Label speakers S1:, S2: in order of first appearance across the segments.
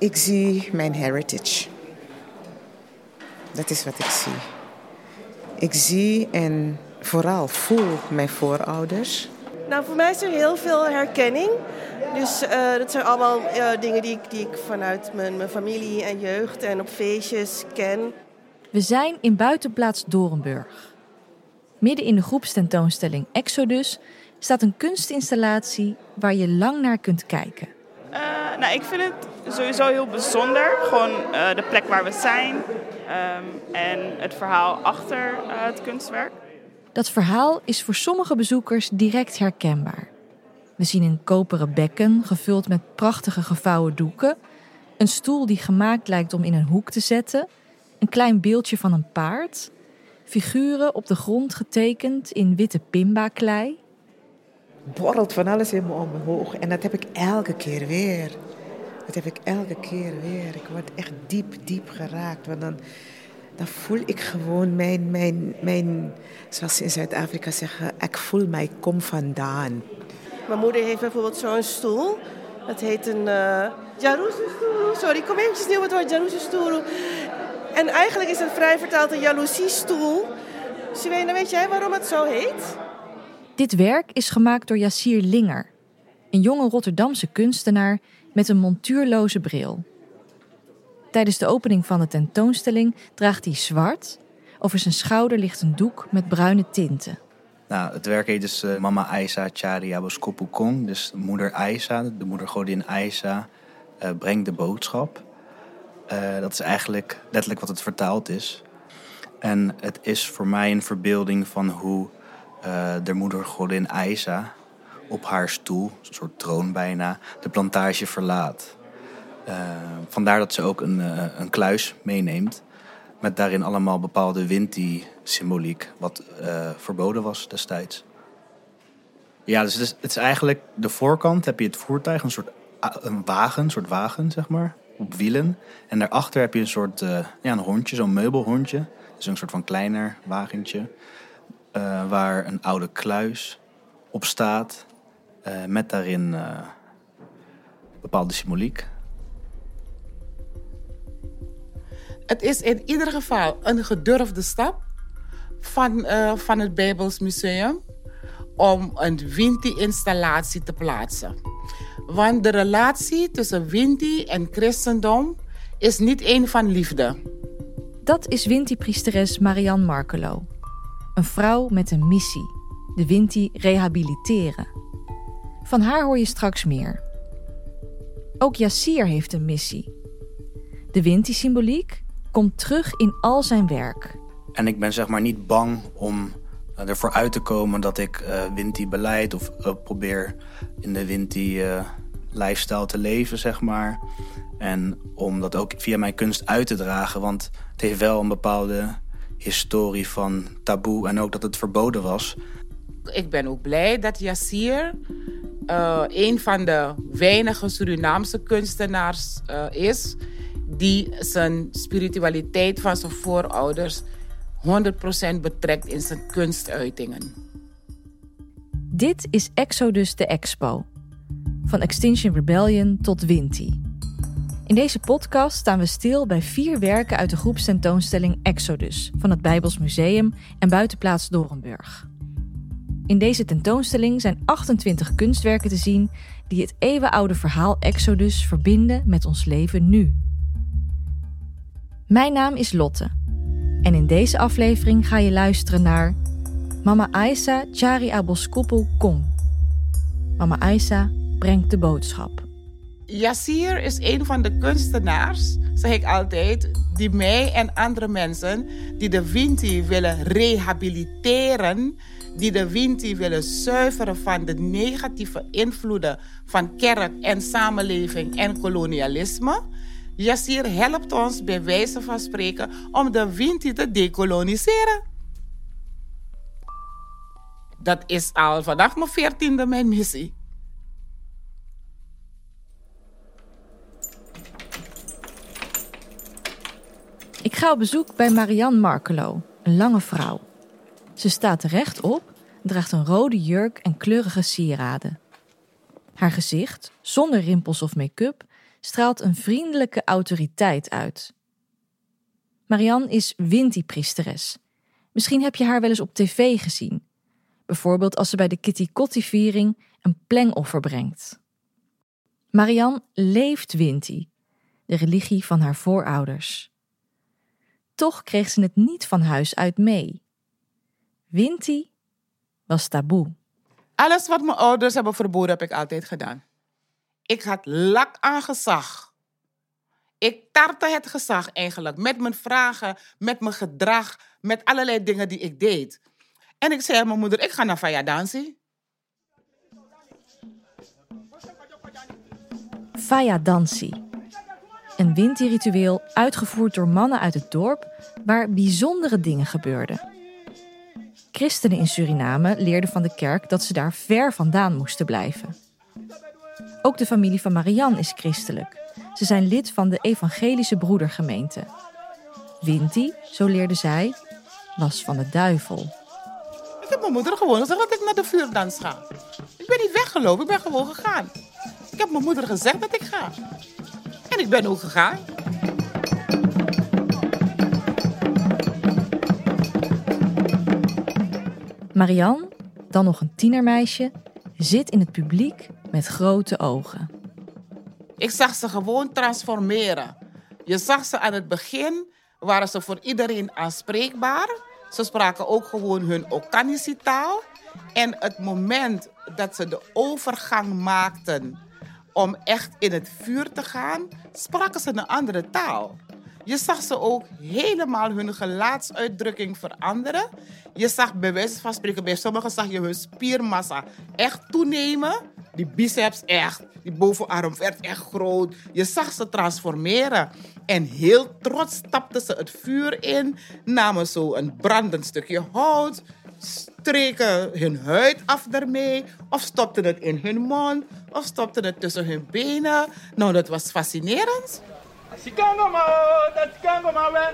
S1: Ik zie mijn heritage. Dat is wat ik zie. Ik zie en vooral voel mijn voorouders.
S2: Nou, voor mij is er heel veel herkenning. Dus uh, dat zijn allemaal uh, dingen die ik, die ik vanuit mijn, mijn familie en jeugd en op feestjes ken.
S3: We zijn in buitenplaats Dorenburg. Midden in de groepstentoonstelling Exodus staat een kunstinstallatie waar je lang naar kunt kijken.
S4: Uh, nou, ik vind het sowieso heel bijzonder. Gewoon de plek waar we zijn um, en het verhaal achter het kunstwerk.
S3: Dat verhaal is voor sommige bezoekers direct herkenbaar. We zien een koperen bekken gevuld met prachtige gevouwen doeken, een stoel die gemaakt lijkt om in een hoek te zetten, een klein beeldje van een paard, figuren op de grond getekend in witte pimba-klei.
S1: Borrelt van alles in me omhoog en dat heb ik elke keer weer. Dat heb ik elke keer weer. Ik word echt diep, diep geraakt. Want dan, dan voel ik gewoon mijn, mijn, mijn, zoals ze in Zuid-Afrika zeggen, ik voel mij kom vandaan.
S2: Mijn moeder heeft bijvoorbeeld zo'n stoel. Dat heet een uh, stoel. Sorry, kom eventjes nieuw het woord. En eigenlijk is het vrij vertaald een jaloezie-stoel. Sivena, weet jij waarom het zo heet?
S3: Dit werk is gemaakt door Yassir Linger, een jonge Rotterdamse kunstenaar met een montuurloze bril. Tijdens de opening van de tentoonstelling draagt hij zwart. Over zijn schouder ligt een doek met bruine tinten.
S5: Nou, het werk heet dus uh, Mama Aisa Chari Aboskopu Kong. Dus moeder Aisa, de moeder godin Aisa, uh, brengt de boodschap. Uh, dat is eigenlijk letterlijk wat het vertaald is. En het is voor mij een verbeelding van hoe de moeder godin Aisa op haar stoel, een soort troon bijna, de plantage verlaat. vandaar dat ze ook een, een kluis meeneemt. Met daarin allemaal bepaalde Winti-symboliek, wat uh, verboden was destijds. Ja, dus het is, eigenlijk de voorkant heb je het voertuig, een soort een wagen, een soort wagen, zeg maar, op wielen. En daarachter heb je een soort, ja, een hondje, zo'n meubelhondje. Dus een soort van kleiner wagentje, waar een oude kluis op staat. Met daarin bepaalde symboliek.
S6: Het is in ieder geval een gedurfde stap van, uh, van het Bijbels Museum om een Winti-installatie te plaatsen. Want de relatie tussen Winti en christendom is niet één van liefde.
S3: Dat is Winti-priesteres Marianne Markelo. Een vrouw met een missie: de Winti rehabiliteren. Van haar hoor je straks meer. Ook Yassir heeft een missie. De Winti-symboliek komt terug in al zijn werk.
S5: En ik ben zeg maar niet bang om eh, ervoor uit te komen dat ik uh, Winti beleid of uh, probeer in de Winti uh, lifestyle te leven, zeg maar. En om dat ook via mijn kunst uit te dragen, want het heeft wel een bepaalde historie van taboe en ook dat het verboden was.
S6: Ik ben ook blij dat Yassir een van de weinige Surinaamse kunstenaars is die zijn spiritualiteit van zijn voorouders 100% betrekt in zijn kunstuitingen.
S3: Dit is Exodus de Expo. Van Extinction Rebellion tot Winti. In deze podcast staan we stil bij vier werken uit de groepstentoonstelling Exodus van het Bijbels Museum en buitenplaats Dorenburg. In deze tentoonstelling zijn 28 kunstwerken te zien die het eeuwenoude verhaal Exodus verbinden met ons leven nu. Mijn naam is Lotte en in deze aflevering ga je luisteren naar Mama Aisa Chari Aboskoppel Kong. Mama Aisa brengt de boodschap.
S6: Yassir is een van de kunstenaars, zeg ik altijd, die mij en andere mensen die de Winti willen rehabiliteren, die de Winti willen zuiveren van de negatieve invloeden van kerk en samenleving en kolonialisme Yassir helpt ons bij wijze van spreken om de Winti te decoloniseren. Dat is al vanaf mijn veertiende mijn missie.
S3: Ik ga op bezoek bij Marianne Markelo, een lange vrouw. Ze staat rechtop, draagt een rode jurk en kleurige sieraden. Haar gezicht, zonder rimpels of make-up, straalt een vriendelijke autoriteit uit. Marianne is Winti-priesteres. Misschien heb je haar wel eens op tv gezien. Bijvoorbeeld als ze bij de Kitty Kotti-viering een plengoffer brengt. Marianne leeft Winti, de religie van haar voorouders. Toch kreeg ze het niet van huis uit mee. Winti was taboe.
S6: Alles wat mijn ouders hebben verboden, heb ik altijd gedaan. Ik had lak aan gezag. Ik tartte het gezag eigenlijk met mijn vragen, met mijn gedrag, met allerlei dingen die ik deed. En ik zei aan mijn moeder, ik ga naar Faya dansen.
S3: Een winterritueel uitgevoerd door mannen uit het dorp waar bijzondere dingen gebeurden. Christenen in Suriname leerden van de kerk dat ze daar ver vandaan moesten blijven. Ook de familie van Marianne is christelijk. Ze zijn lid van de evangelische broedergemeente. Winti, zo leerde zij, was van de duivel.
S6: Ik heb mijn moeder gewoon gezegd dat ik naar de vuurdans ga. Ik ben niet weggelopen, ik ben gewoon gegaan. Ik heb mijn moeder gezegd dat ik ga. En ik ben ook gegaan.
S3: Marianne, dan nog een tienermeisje, zit in het publiek met grote ogen.
S6: Ik zag ze gewoon transformeren. Je zag ze aan het begin, waren ze voor iedereen aanspreekbaar. Ze spraken ook gewoon hun Okanisi-taal. En het moment dat ze de overgang maakten om echt in het vuur te gaan, spraken ze een andere taal. Je zag ze ook helemaal hun gelaatsuitdrukking veranderen. Je zag bij wijze van spreken, bij sommigen zag je hun spiermassa echt toenemen. Die biceps echt, die bovenarm werd echt groot. Je zag ze transformeren. En heel trots stapten ze het vuur in, namen zo een brandend stukje hout, streken hun huid af daarmee, of stopten het in hun mond, of stopten het tussen hun benen. Nou, dat was fascinerend.
S7: Sikangoma, dat sikangoma we.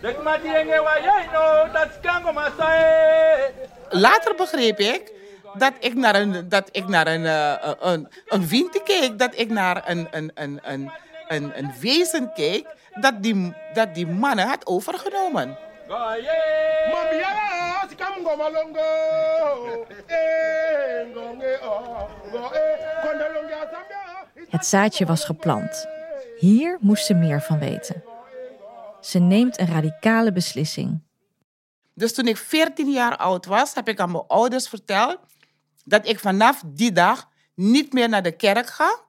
S7: Dek matienge wa jij no, dat sikangoma sae.
S6: Later begreep ik dat ik naar een, dat ik naar een, uh, een, een winter keek, dat ik naar een, een, een, een, een, een wezen keek, dat die, dat die mannen had overgenomen.
S7: Longo. Eh, ngonge oh.
S3: Het zaadje was geplant. Hier moest ze meer van weten. Ze neemt een radicale beslissing.
S6: Dus toen ik 14 jaar oud was, heb ik aan mijn ouders verteld dat ik vanaf die dag niet meer naar de kerk ga.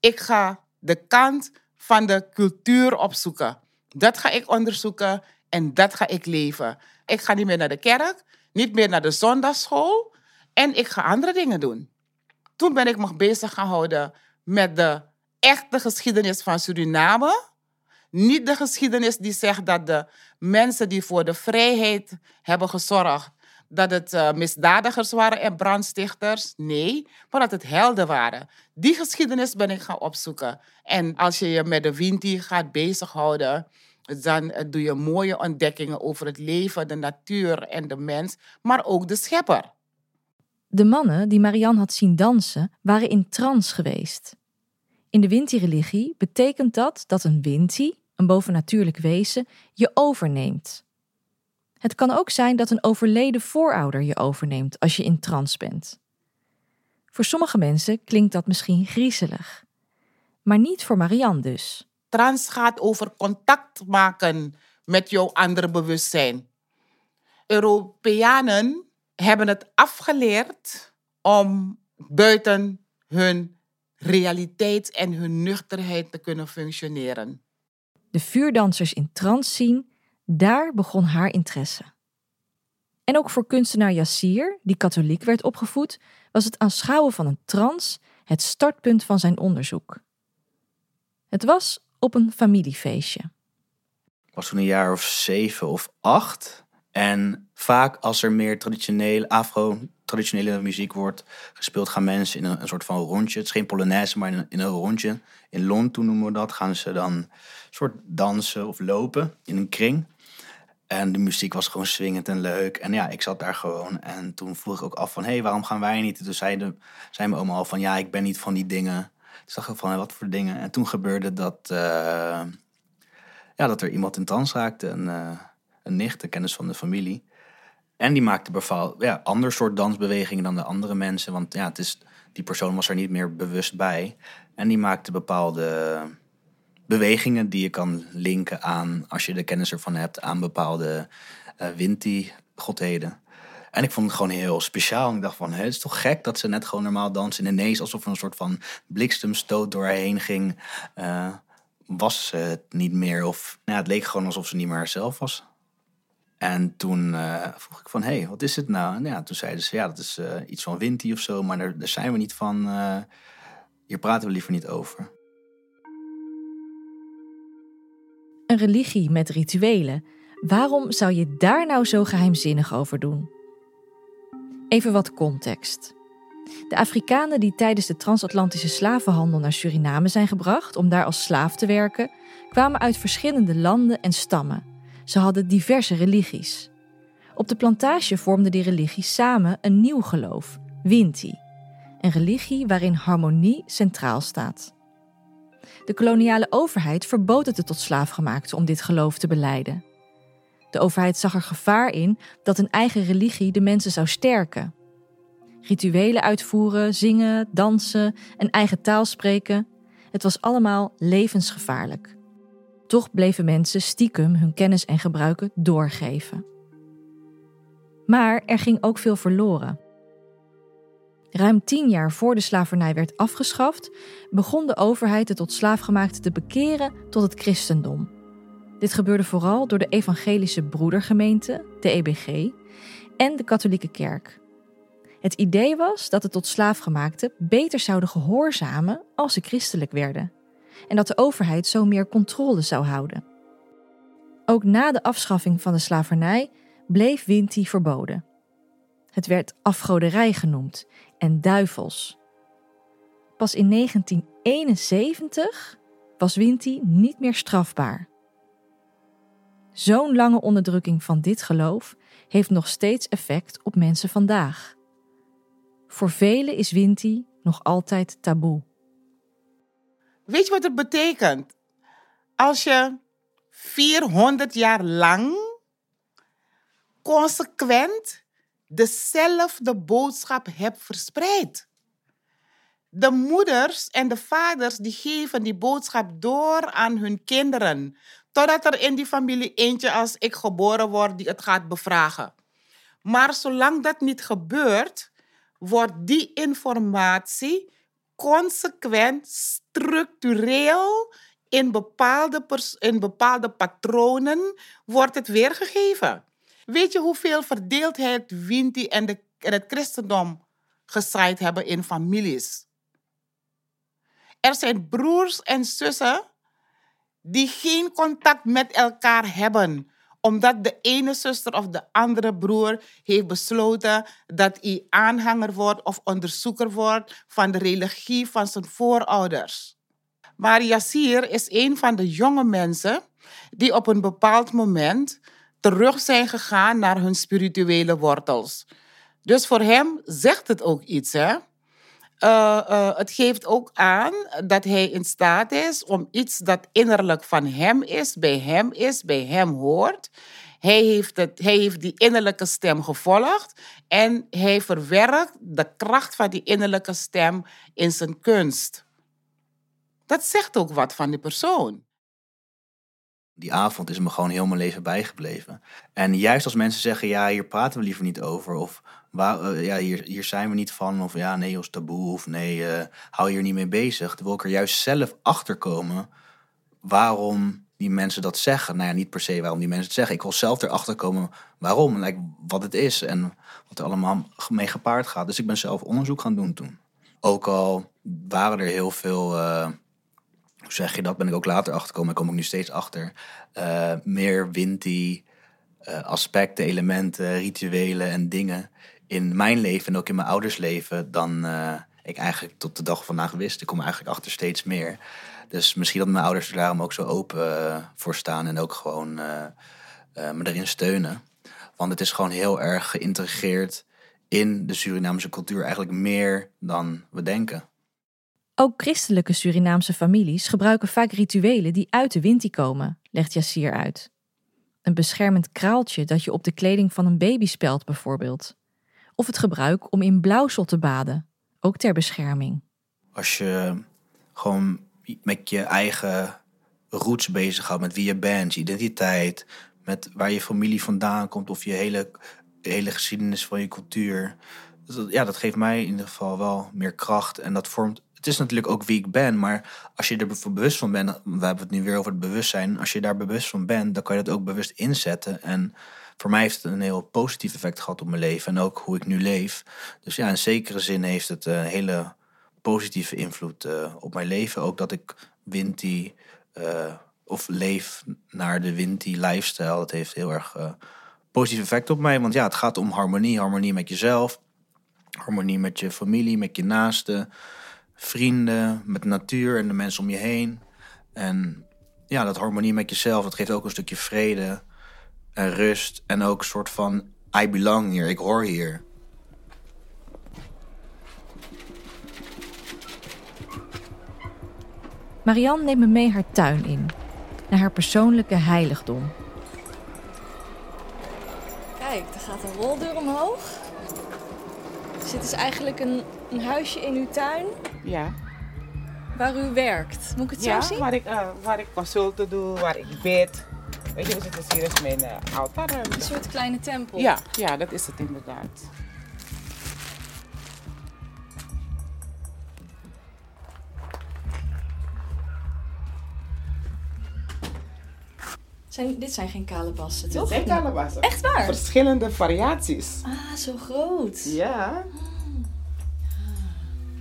S6: Ik ga de kant van de cultuur opzoeken. Dat ga ik onderzoeken en dat ga ik leven. Ik ga niet meer naar de kerk, niet meer naar de zondagschool en ik ga andere dingen doen. Toen ben ik me bezig gaan houden met de echte geschiedenis van Suriname. Niet de geschiedenis die zegt dat de mensen die voor de vrijheid hebben gezorgd, dat het uh, misdadigers waren en brandstichters. Nee, maar dat het helden waren. Die geschiedenis ben ik gaan opzoeken. En als je je met de Winti gaat bezighouden, dan doe je mooie ontdekkingen over het leven, de natuur en de mens, maar ook de schepper.
S3: De mannen die Marianne had zien dansen, waren in trance geweest. In de Winti-religie betekent dat dat een Winti, een bovennatuurlijk wezen, je overneemt. Het kan ook zijn dat een overleden voorouder je overneemt als je in trance bent. Voor sommige mensen klinkt dat misschien griezelig, maar niet voor Marianne dus.
S6: Trans gaat over contact maken met jouw andere bewustzijn. Europeanen hebben het afgeleerd om buiten hun realiteit en hun nuchterheid te kunnen functioneren.
S3: De vuurdansers in trance zien, daar begon haar interesse. En ook voor kunstenaar Yassir, die katholiek werd opgevoed, was het aanschouwen van een trance het startpunt van zijn onderzoek. Het was op een familiefeestje.
S5: Ik was toen een jaar of zeven of acht. En vaak als er meer traditioneel, afro-traditionele muziek wordt gespeeld, gaan mensen in een, soort van rondje. Het is geen polonaise, maar in een, rondje. In Lonto noemen we dat. Gaan ze dan een soort dansen of lopen in een kring. En de muziek was gewoon swingend en leuk. En ja, ik zat daar gewoon. En toen vroeg ik ook af van, hé, hey, waarom gaan wij niet? En toen zei, de, zei mijn oma al van, ja, ik ben niet van die dingen. Ik van, wat voor dingen. En toen gebeurde dat, ja, dat er iemand in trans raakte. Een, een nicht, een kennis van de familie. En die maakte bepaald, ja, ander soort dansbewegingen dan de andere mensen. Want ja, het is, die persoon was er niet meer bewust bij. En die maakte bepaalde bewegingen die je kan linken aan, als je de kennis ervan hebt, aan bepaalde uh, Winti-godheden. En ik vond het gewoon heel speciaal. ik dacht van, het is toch gek dat ze net gewoon normaal dansen. En ineens alsof er een soort van bliksemstoot door haar heen ging, uh, was ze het niet meer. Of nou, het leek gewoon alsof ze niet meer haarzelf was. En toen uh, vroeg ik van, hé, hey, wat is het nou? En ja, toen zeiden ze, ja, dat is iets van Winti of zo. Maar daar zijn we niet van. hier praten we liever niet over.
S3: Een religie met rituelen. Waarom zou je daar nou zo geheimzinnig over doen? Even wat context. De Afrikanen die tijdens de transatlantische slavenhandel naar Suriname zijn gebracht om daar als slaaf te werken, kwamen uit verschillende landen en stammen. Ze hadden diverse religies. Op de plantage vormden die religies samen een nieuw geloof, Winti, een religie waarin harmonie centraal staat. De koloniale overheid verbood het de tot slaafgemaakten om dit geloof te beleiden. De overheid zag er gevaar in dat een eigen religie de mensen zou sterken. Rituelen uitvoeren, zingen, dansen, een eigen taal spreken. Het was allemaal levensgevaarlijk. Toch bleven mensen stiekem hun kennis en gebruiken doorgeven. Maar er ging ook veel verloren. Ruim tien jaar voor de slavernij werd afgeschaft, begon de overheid de tot slaafgemaakten te bekeren tot het christendom. Dit gebeurde vooral door de Evangelische Broedergemeente, de EBG, en de Katholieke Kerk. Het idee was dat de tot slaafgemaakten beter zouden gehoorzamen als ze christelijk werden, en dat de overheid zo meer controle zou houden. Ook na de afschaffing van de slavernij bleef Winti verboden. Het werd afgoderij genoemd en duivels. Pas in 1971 was Winti niet meer strafbaar. Zo'n lange onderdrukking van dit geloof heeft nog steeds effect op mensen vandaag. Voor velen is Winti nog altijd taboe.
S6: Weet je wat het betekent? Als je 400 jaar lang consequent dezelfde boodschap hebt verspreid. De moeders en de vaders die geven die boodschap door aan hun kinderen. Totdat er in die familie eentje als ik geboren wordt die het gaat bevragen. Maar zolang dat niet gebeurt, wordt die informatie consequent, structureel in bepaalde, in bepaalde patronen wordt het weergegeven. Weet je hoeveel verdeeldheid Winti en, de, het christendom gezaaid hebben in families? Er zijn broers en zussen die geen contact met elkaar hebben omdat de ene zuster of de andere broer heeft besloten dat hij aanhanger wordt of onderzoeker wordt van de religie van zijn voorouders. Maar Yassir is een van de jonge mensen die op een bepaald moment terug zijn gegaan naar hun spirituele wortels. Dus voor hem zegt het ook iets. Hè? Uh, uh, het geeft ook aan dat hij in staat is om iets dat innerlijk van hem is, bij hem is, bij hem hoort. Hij heeft, het, hij heeft die innerlijke stem gevolgd en hij verwerkt de kracht van die innerlijke stem in zijn kunst. Dat zegt ook wat van die persoon
S5: die avond is me gewoon heel mijn leven bijgebleven. En juist als mensen zeggen, ja, hier praten we liever niet over. Of waar, uh, ja, hier, hier zijn we niet van. Of ja, nee, als taboe. Of nee, uh, hou je er niet mee bezig. Dan wil ik er juist zelf achter komen waarom die mensen dat zeggen. Nou ja, niet per se waarom die mensen het zeggen. Ik wil zelf erachter komen waarom. Like, wat het is en wat er allemaal mee gepaard gaat. Dus ik ben zelf onderzoek gaan doen toen. Ook al waren er heel veel... Uh, hoe zeg je dat, ben ik ook later achtergekomen. Daar kom ik nu steeds achter. Meer windy aspecten, elementen, rituelen en dingen in mijn leven en ook in mijn ouders leven dan uh, ik eigenlijk tot de dag van vandaag wist. Ik kom eigenlijk achter steeds meer. Dus misschien dat mijn ouders er daarom ook zo open voor staan en ook gewoon me erin steunen. Want het is gewoon heel erg geïntegreerd in de Surinaamse cultuur, eigenlijk meer dan we denken.
S3: Ook christelijke Surinaamse families gebruiken vaak rituelen die uit de winti komen, legt Yassir uit. Een beschermend kraaltje dat je op de kleding van een baby spelt bijvoorbeeld. Of het gebruik om in blauwsel te baden, ook ter bescherming.
S5: Als je gewoon met je eigen roots bezighoudt, met wie je bent, je identiteit, met waar je familie vandaan komt of je hele, hele geschiedenis van je cultuur. Ja, dat geeft mij in ieder geval wel meer kracht en dat vormt het is natuurlijk ook wie ik ben, maar als je er bewust van bent, we hebben het nu weer over het bewustzijn, als je daar bewust van bent, dan kan je dat ook bewust inzetten. En voor mij heeft het een heel positief effect gehad op mijn leven en ook hoe ik nu leef. Dus ja, in zekere zin heeft het een hele positieve invloed uh, op mijn leven. Ook dat ik Winti uh, of leef naar de Winti lifestyle. Dat heeft heel erg positief effect op mij. Want ja, het gaat om harmonie. Harmonie met jezelf. Harmonie met je familie, met je naasten vrienden, met natuur en de mensen om je heen. En ja, dat harmonie met jezelf, dat geeft ook een stukje vrede en rust. En ook een soort van, I belong hier, ik hoor hier.
S3: Marianne neemt me mee haar tuin in, naar haar persoonlijke heiligdom. Kijk, er gaat een roldeur omhoog. Dit is eigenlijk een, een huisje in uw tuin.
S6: Ja.
S3: Waar u werkt. Moet ik het
S6: ja,
S3: zo zien?
S6: Waar ik, uh, waar ik consulten doe, waar ik bid. Weet je, dus het is hier is mijn altaar.
S3: Een soort kleine tempel.
S6: Ja, ja, dat is het inderdaad.
S3: Zijn, dit zijn geen kalebassen, toch?
S6: Dit zijn kalebassen.
S3: Echt waar?
S6: Verschillende variaties.
S3: Ah, zo groot.
S6: Ja.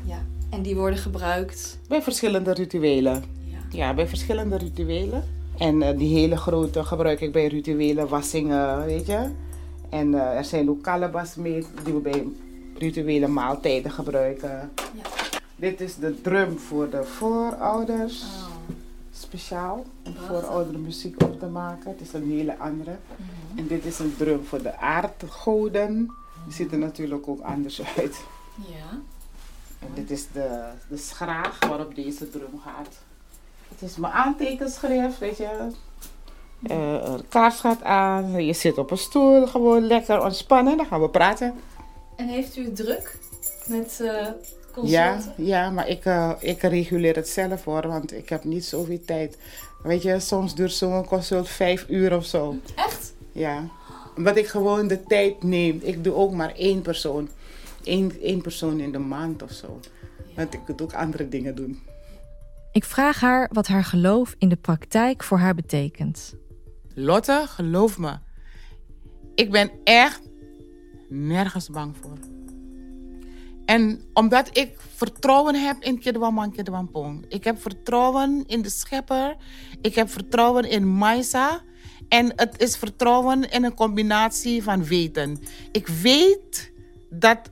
S3: Ja, en die worden gebruikt?
S6: Bij verschillende rituelen. Ja, ja bij verschillende rituelen. En uh, die hele grote gebruik ik bij rituelen, wassingen, weet je. En uh, er zijn ook kalebassen mee die we bij rituele maaltijden gebruiken. Ja. Dit is de drum voor de voorouders. Oh speciaal om voor oudere muziek op te maken. Het is een hele andere. Mhm. En dit is een drum voor de aardgoden. Die ziet er natuurlijk ook anders uit. Ja. En dit is de, de schraag waarop deze drum gaat. Het is mijn aantekenschrift, weet je. Uh, een kaars gaat aan, je zit op een stoel, gewoon lekker ontspannen. Dan gaan we praten.
S3: En heeft u druk met uh,
S6: ja, ja, maar ik, uh, ik reguleer het zelf hoor, want ik heb niet zoveel tijd. Weet je, soms duurt zo'n consult vijf uur of zo.
S3: Echt?
S6: Ja. Omdat ik gewoon de tijd neem. Ik doe ook maar één persoon. Eén, één persoon in de maand of zo. Want ik moet ook andere dingen doen.
S3: Ik vraag haar wat haar geloof in de praktijk voor haar betekent.
S6: Lotte, geloof me. Ik ben echt nergens bang voor. En omdat ik vertrouwen heb in Kedwaman Kedwampong. Ik heb vertrouwen in de schepper. Ik heb vertrouwen in Maisa. En het is vertrouwen in een combinatie van weten. Ik weet dat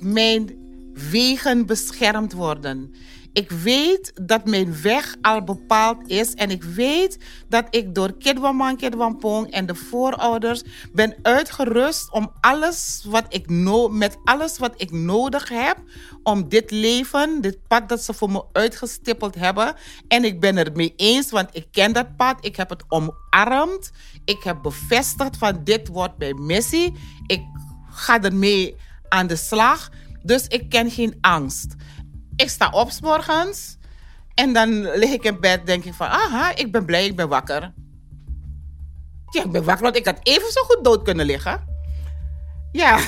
S6: mijn wegen beschermd worden. Ik weet dat mijn weg al bepaald is. En ik weet dat ik door Kidwaman, Kidwampong en de voorouders ben uitgerust om alles wat ik met alles wat ik nodig heb om dit leven, dit pad dat ze voor me uitgestippeld hebben. En ik ben het mee eens, want ik ken dat pad. Ik heb het omarmd. Ik heb bevestigd van dit wordt mijn missie. Ik ga ermee aan de slag. Dus ik ken geen angst. Ik sta op s morgens en dan lig ik in bed, denk ik van, aha, ik ben blij, ik ben wakker. Ja, ik ben wakker, want ik had even zo goed dood kunnen liggen. Ja,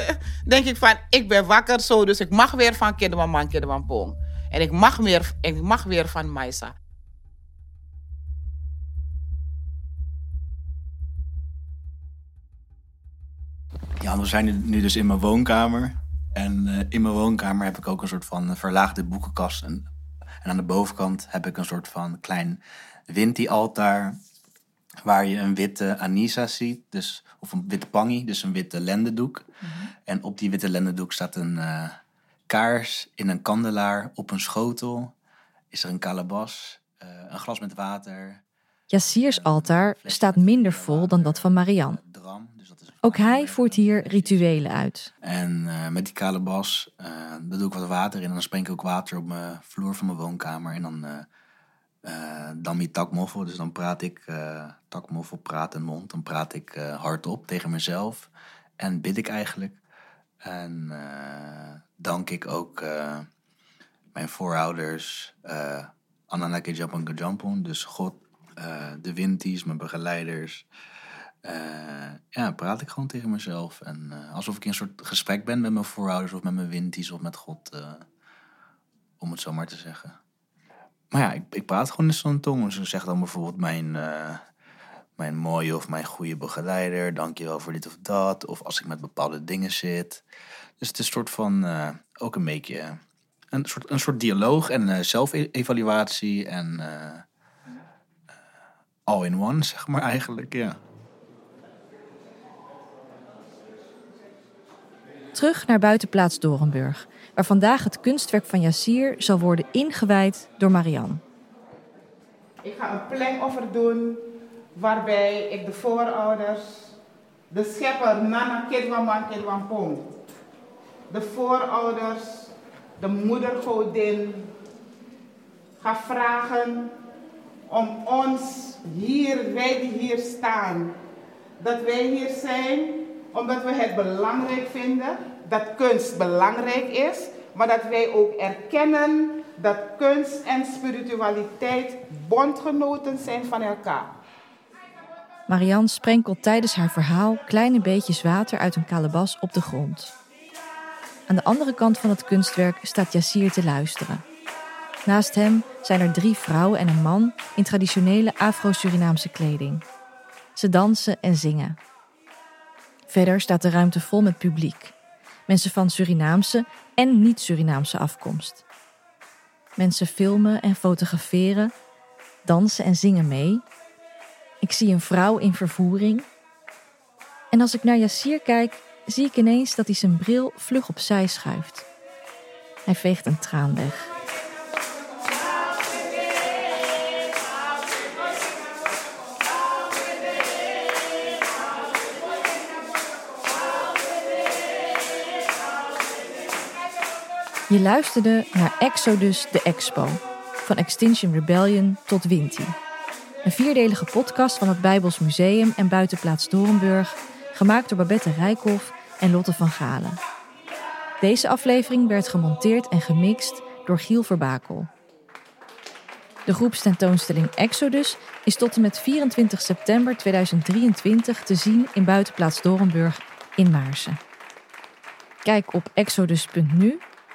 S6: denk ik van, ik ben wakker zo, dus ik mag weer van Kinderman, Kinderman Pong. En ik mag, weer, ik mag weer van Maisa.
S5: Ja, we zijn nu dus in mijn woonkamer. En uh, in mijn woonkamer heb ik ook een soort van verlaagde boekenkast. En, en aan de bovenkant heb ik een soort van klein Winti-altaar. Waar je een witte Anisa ziet, dus, of een witte pangi, dus een witte lendendoek. Mm En op die witte lendendoek staat een uh, kaars in een kandelaar op een schotel. Is er een kalabas, uh, een glas met water.
S3: Yassirs altaar staat minder vol dan dat van Marianne. Ook hij voert hier rituelen uit.
S5: En eh, met die kale bas, eh, daar doe ik wat water in. En dan spreng ik ook water op mijn vloer van mijn woonkamer. En dan, eh dan die takmoffel. Dus dan praat ik, takmoffel, praat en mond. Dan praat ik hardop tegen mezelf. En bid ik eigenlijk. En dank ik ook mijn voorouders. eh Ananake Japan. Dus God, de Winties, mijn begeleiders. Eh, ja, praat ik gewoon tegen mezelf. En eh, alsof ik in een soort gesprek ben met mijn voorouders of met mijn winties of met God. eh, om het zo maar te zeggen. Maar ja, ik, ik praat gewoon in zo'n tong. Dus zeg dan bijvoorbeeld mijn, mijn mooie of mijn goede begeleider. Dankjewel voor dit of dat. Of als ik met bepaalde dingen zit. Dus het is een soort van, ook een beetje, een soort, een soort dialoog en eh, zelfevaluatie. En all in one, zeg maar eigenlijk, ja.
S3: Terug naar buitenplaats Dorenburg, waar vandaag het kunstwerk van Yassir zal worden ingewijd door Marianne.
S6: Ik ga een plengoffer doen waarbij ik de voorouders, de schepper Nana Kidwaman Kidwampong, de voorouders, de moedergodin, ga vragen om ons hier, wij die hier staan, dat wij hier zijn omdat we het belangrijk vinden dat kunst belangrijk is, maar dat wij ook erkennen dat kunst en spiritualiteit bondgenoten zijn van elkaar.
S3: Marianne sprenkelt tijdens haar verhaal kleine beetjes water uit een kalebas op de grond. Aan de andere kant van het kunstwerk staat Yassir te luisteren. Naast hem zijn er drie vrouwen en een man in traditionele Afro-Surinaamse kleding. Ze dansen en zingen. Verder staat de ruimte vol met publiek. Mensen van Surinaamse en niet-Surinaamse afkomst. Mensen filmen en fotograferen, dansen en zingen mee. Ik zie een vrouw in vervoering. En als ik naar Yassir kijk, zie ik ineens dat hij zijn bril vlug opzij schuift. Hij veegt een traan weg. Je luisterde naar Exodus de Expo, van Extinction Rebellion tot Winti. Een vierdelige podcast van het Bijbels Museum en Buitenplaats Dorenburg, gemaakt door Babette Rijkhoff en Lotte van Galen. Deze aflevering werd gemonteerd en gemixt door Giel Verbakel. De groepstentoonstelling Exodus is tot en met 24 september 2023 te zien in Buitenplaats Dorenburg in Maarsen. Kijk op exodus.nu